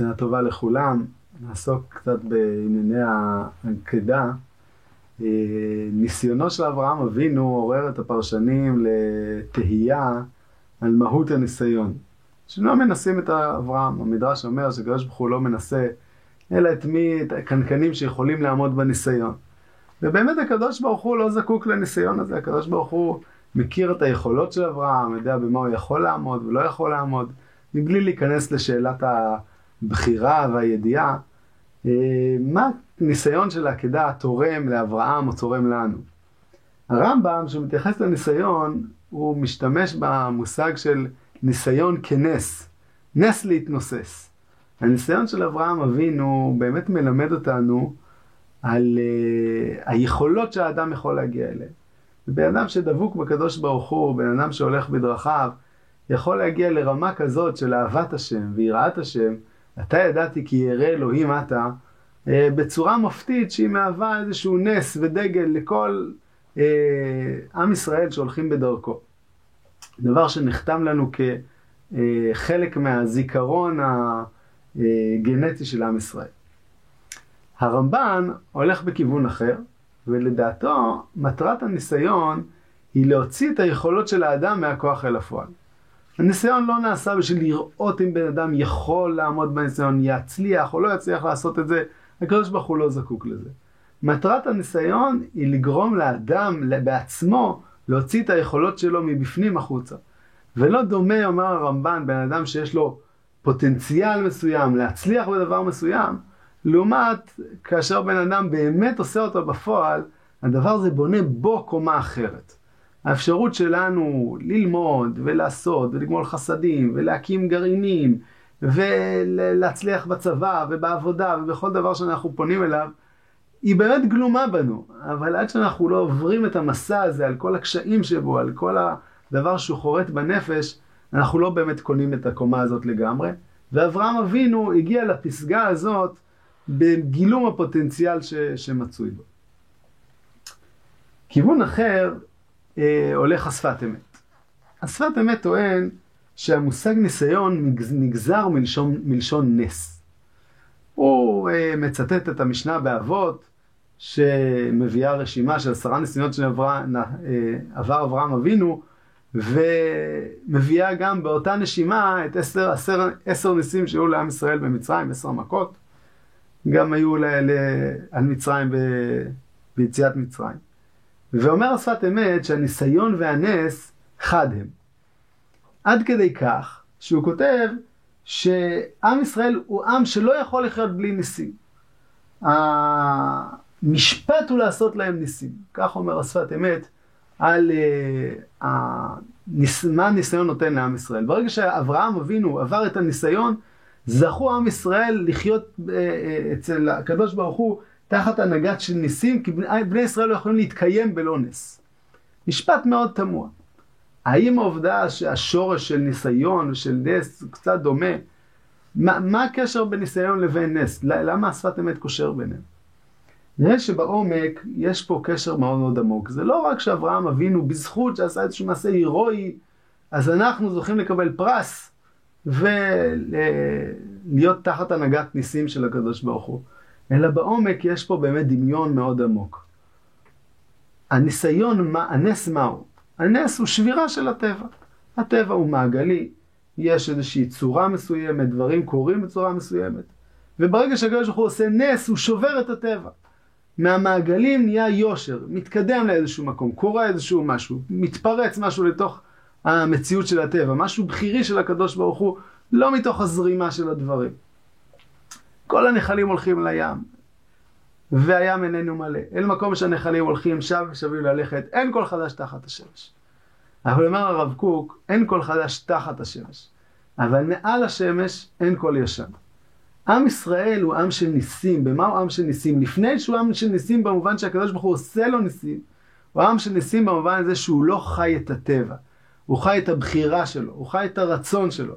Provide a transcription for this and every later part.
שנה טובה לכולם. נעסוק קצת בענייני העקדה. אה, ניסיונו של אברהם אבינו עורר את הפרשנים לתהייה על מהות הניסיון. שלא מנסים את אברהם, המדרש אומר שקדוש ברוך הוא לא מנסה אלא את מי, את הקנקנים שיכולים לעמוד בניסיון. ובאמת הקדוש ברוך הוא לא זקוק לניסיון הזה, הקדוש ברוך הוא מכיר את היכולות של אברהם, יודע במה הוא יכול לעמוד ולא יכול לעמוד, מבלי להיכנס לשאלת הבחירה והידיעה, אה, מה הניסיון של העקדה תורם לאברהם או תורם לנו. הרמב"ם, שמתייחס לניסיון, הוא משתמש במושג של ניסיון כנס, נס להתנוסס. הניסיון של אברהם אבינו באמת מלמד אותנו על uh, היכולות שהאדם יכול להגיע אליהן. בן אדם שדבוק בקדוש ברוך הוא, בן אדם שהולך בדרכיו, יכול להגיע לרמה כזאת של אהבת השם ויראת השם, אתה ידעתי כי ירא אלוהים אתה, uh, בצורה מופתית שהיא מהווה איזשהו נס ודגל לכל uh, עם ישראל שהולכים בדרכו. דבר שנחתם לנו כחלק מהזיכרון הגנטי של עם ישראל. הרמב"ן הולך בכיוון אחר, ולדעתו מטרת הניסיון היא להוציא את היכולות של האדם מהכוח אל הפועל. הניסיון לא נעשה בשביל לראות אם בן אדם יכול לעמוד בניסיון, יצליח או לא יצליח לעשות את זה, הקדוש ברוך הוא לא זקוק לזה. מטרת הניסיון היא לגרום לאדם בעצמו להוציא את היכולות שלו מבפנים החוצה. ולא דומה, אומר הרמב"ן, בן אדם שיש לו פוטנציאל מסוים להצליח בדבר מסוים, לעומת כאשר בן אדם באמת עושה אותו בפועל, הדבר הזה בונה בו קומה אחרת. האפשרות שלנו ללמוד ולעשות ולגמול חסדים ולהקים גרעינים ולהצליח בצבא ובעבודה ובכל דבר שאנחנו פונים אליו, היא באמת גלומה בנו. אבל עד שאנחנו לא עוברים את המסע הזה על כל הקשיים שבו, על כל הדבר שהוא חורט בנפש, אנחנו לא באמת קונים את הקומה הזאת לגמרי. ואברהם אבינו הגיע לפסגה הזאת בגילום הפוטנציאל ש, שמצוי בו. כיוון אחר אה, הולך השפת אמת. השפת אמת טוען שהמושג ניסיון נגזר מלשון, מלשון נס. הוא אה, מצטט את המשנה באבות, שמביאה רשימה של עשרה ניסיונות שעבר אה, אברהם אבינו, ומביאה גם באותה נשימה את עשר, עשר, עשר ניסים שהיו לעם ישראל במצרים, עשר מכות. גם היו ל, ל, על מצרים ב, ביציאת מצרים. ואומר השפת אמת שהניסיון והנס חד הם. עד כדי כך שהוא כותב שעם ישראל הוא עם שלא יכול לחיות בלי ניסים. המשפט הוא לעשות להם ניסים. כך אומר השפת אמת על uh, הניס, מה הניסיון נותן לעם ישראל. ברגע שאברהם אבינו עבר את הניסיון, זכו עם ישראל לחיות uh, אצל הקדוש ברוך הוא תחת הנהגת של ניסים, כי בני, ישראל לא יכולים להתקיים בלא נס. משפט מאוד תמוה. האם העובדה שהשורש של ניסיון ושל נס קצת דומה, מה, מה הקשר בין ניסיון לבין נס? למה השפת אמת קושר ביניהם? נראה שבעומק יש פה קשר מאוד מאוד עמוק. זה לא רק שאברהם אבינו בזכות שעשה איזשהו מעשה הירואי, אז אנחנו זוכים לקבל פרס ולהיות תחת הנהגת ניסים של הקדוש ברוך הוא. אלא בעומק יש פה באמת דמיון מאוד עמוק. הניסיון, הנס מהו? הנס הוא שבירה של הטבע. הטבע הוא מעגלי, יש איזושהי צורה מסוימת, דברים קורים בצורה מסוימת. וברגע שהקדוש ברוך הוא עושה נס, הוא שובר את הטבע. מהמעגלים נהיה יושר, מתקדם לאיזשהו מקום, קורה איזשהו משהו, מתפרץ משהו לתוך המציאות של הטבע, משהו בכירי של הקדוש ברוך הוא, לא מתוך הזרימה של הדברים. כל הנחלים הולכים לים, והים איננו מלא. אל מקום שהנחלים הולכים, שב ושבים ללכת, אין כל חדש תחת השמש. אבל אומר הרב קוק, אין כל חדש תחת השמש, אבל מעל השמש אין כל ישן. עם ישראל הוא עם של ניסים. במה הוא עם של ניסים? לפני שהוא עם של ניסים במובן שהקדוש ברוך הוא עושה לו ניסים, הוא עם של ניסים במובן הזה שהוא לא חי את הטבע. הוא חי את הבחירה שלו, הוא חי את הרצון שלו.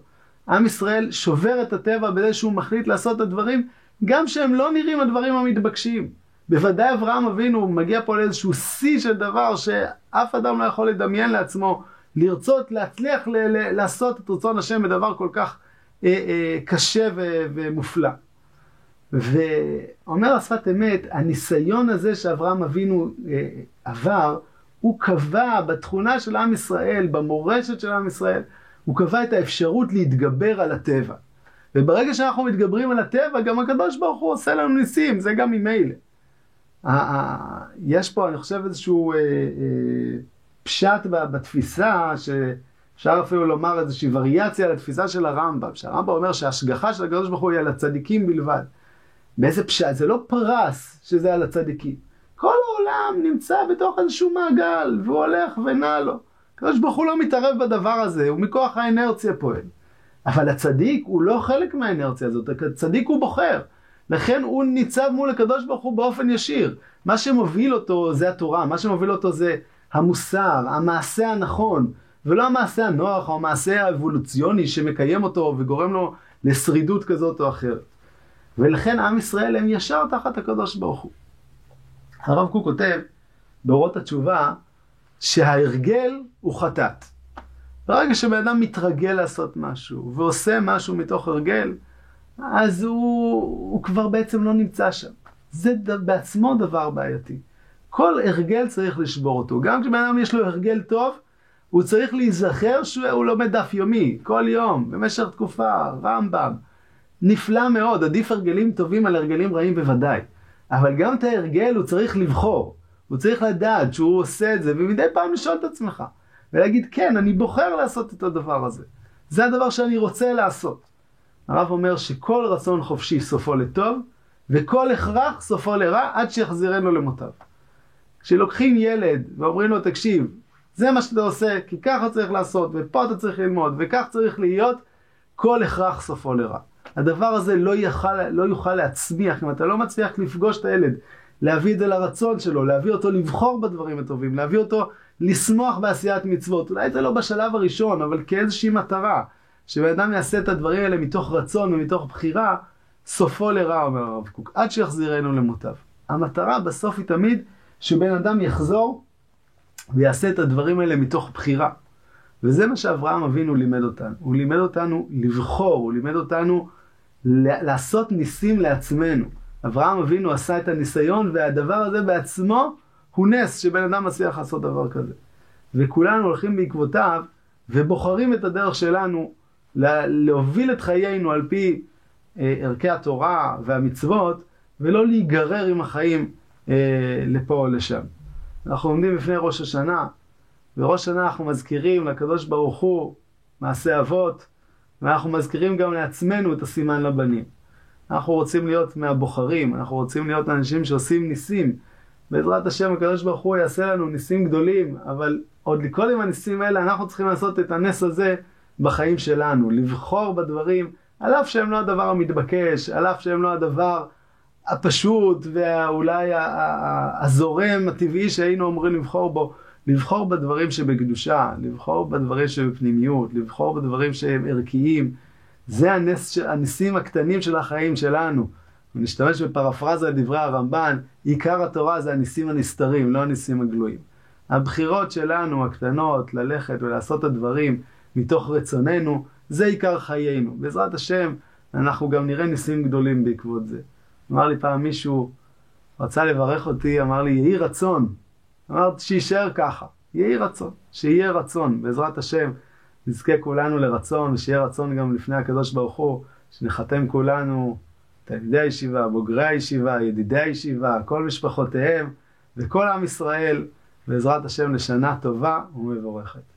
עם ישראל שובר את הטבע בזה שהוא מחליט לעשות את הדברים, גם שהם לא נראים הדברים המתבקשים. בוודאי אברהם אבינו מגיע פה לאיזשהו שיא של דבר שאף אדם לא יכול לדמיין לעצמו, לרצות, להצליח ל- ל- לעשות את רצון השם בדבר כל כך אה, אה, קשה ו, ומופלא. ואומר השפת אמת, הניסיון הזה שאברהם אבינו אה, עבר, הוא קבע בתכונה של עם ישראל, במורשת של עם ישראל, הוא קבע את האפשרות להתגבר על הטבע. וברגע שאנחנו מתגברים על הטבע, גם הקדוש ברוך הוא עושה לנו ניסים, זה גם ממילא. יש פה, אני חושב, איזשהו אה, אה, פשט בתפיסה, שאפשר אפילו לומר איזושהי וריאציה לתפיסה של הרמב"ם, שהרמב"ם אומר שההשגחה של הקדוש ברוך הוא היא על הצדיקים בלבד. באיזה פשט? זה לא פרס שזה על הצדיקים. כל העולם נמצא בתוך איזשהו מעגל, והוא הולך ונע לו. הקדוש ברוך הוא לא מתערב בדבר הזה, הוא מכוח האנרציה פועל. אבל הצדיק הוא לא חלק מהאנרציה הזאת, הצדיק הוא בוחר. לכן הוא ניצב מול הקדוש ברוך הוא באופן ישיר. מה שמוביל אותו זה התורה, מה שמוביל אותו זה המוסר, המעשה הנכון, ולא המעשה הנוח או המעשה האבולוציוני שמקיים אותו וגורם לו לשרידות כזאת או אחרת. ולכן עם ישראל הם ישר תחת הקדוש ברוך הוא. הרב קוק כותב באורות התשובה שההרגל הוא חטאת. ברגע שבן אדם מתרגל לעשות משהו ועושה משהו מתוך הרגל, אז הוא, הוא כבר בעצם לא נמצא שם. זה ד, בעצמו דבר בעייתי. כל הרגל צריך לשבור אותו. גם כשבן אדם יש לו הרגל טוב, הוא צריך להיזכר שהוא לומד דף יומי, כל יום, במשך תקופה, רמב"ם. נפלא מאוד, עדיף הרגלים טובים על הרגלים רעים בוודאי. אבל גם את ההרגל הוא צריך לבחור. הוא צריך לדעת שהוא עושה את זה, ומדי פעם לשאול את עצמך. ולהגיד, כן, אני בוחר לעשות את הדבר הזה. זה הדבר שאני רוצה לעשות. הרב אומר שכל רצון חופשי סופו לטוב, וכל הכרח סופו לרע עד שיחזירנו למוטב. כשלוקחים ילד ואומרים לו, תקשיב, זה מה שאתה עושה, כי ככה צריך לעשות, ופה אתה צריך ללמוד, וכך צריך להיות, כל הכרח סופו לרע. הדבר הזה לא יוכל, לא יוכל להצמיח, אם אתה לא מצליח לפגוש את הילד, להביא את זה לרצון שלו, להביא אותו לבחור בדברים הטובים, להביא אותו לשמוח בעשיית מצוות. אולי זה לא בשלב הראשון, אבל כאיזושהי מטרה. שבן אדם יעשה את הדברים האלה מתוך רצון ומתוך בחירה, סופו לרע, אומר הרב קוק, עד שיחזירנו למוטב. המטרה בסוף היא תמיד שבן אדם יחזור ויעשה את הדברים האלה מתוך בחירה. וזה מה שאברהם אבינו לימד אותנו. הוא לימד אותנו לבחור, הוא לימד אותנו לעשות ניסים לעצמנו. אברהם אבינו עשה את הניסיון, והדבר הזה בעצמו הוא נס שבן אדם מצליח לעשות דבר כזה. וכולנו הולכים בעקבותיו ובוחרים את הדרך שלנו להוביל את חיינו על פי אה, ערכי התורה והמצוות, ולא להיגרר עם החיים אה, לפה או לשם. אנחנו עומדים בפני ראש השנה, וראש השנה אנחנו מזכירים לקדוש ברוך הוא מעשה אבות, ואנחנו מזכירים גם לעצמנו את הסימן לבנים. אנחנו רוצים להיות מהבוחרים, אנחנו רוצים להיות אנשים שעושים ניסים. בעזרת השם הקדוש ברוך הוא יעשה לנו ניסים גדולים, אבל עוד קודם הניסים האלה אנחנו צריכים לעשות את הנס הזה בחיים שלנו, לבחור בדברים, על אף שהם לא הדבר המתבקש, על אף שהם לא הדבר הפשוט ואולי הזורם הטבעי שהיינו אמורים לבחור בו, לבחור בדברים שבקדושה, לבחור בדברים שבפנימיות, לבחור בדברים שהם ערכיים. זה הנס, הניסים הקטנים של החיים שלנו. ונשתמש בפרפרזה לדברי הרמב"ן, עיקר התורה זה הניסים הנסתרים, לא הניסים הגלויים. הבחירות שלנו, הקטנות, ללכת ולעשות את הדברים מתוך רצוננו, זה עיקר חיינו. בעזרת השם, אנחנו גם נראה ניסים גדולים בעקבות זה. אמר לי פעם מישהו, רצה לברך אותי, אמר לי, יהי רצון. אמרת שיישאר ככה, יהי רצון, שיהיה רצון, בעזרת השם, נזכה כולנו לרצון, ושיהיה רצון גם לפני הקדוש ברוך הוא, שנחתם כולנו, תלמידי הישיבה, בוגרי הישיבה, ידידי הישיבה, כל משפחותיהם, וכל עם ישראל, בעזרת השם לשנה טובה ומבורכת.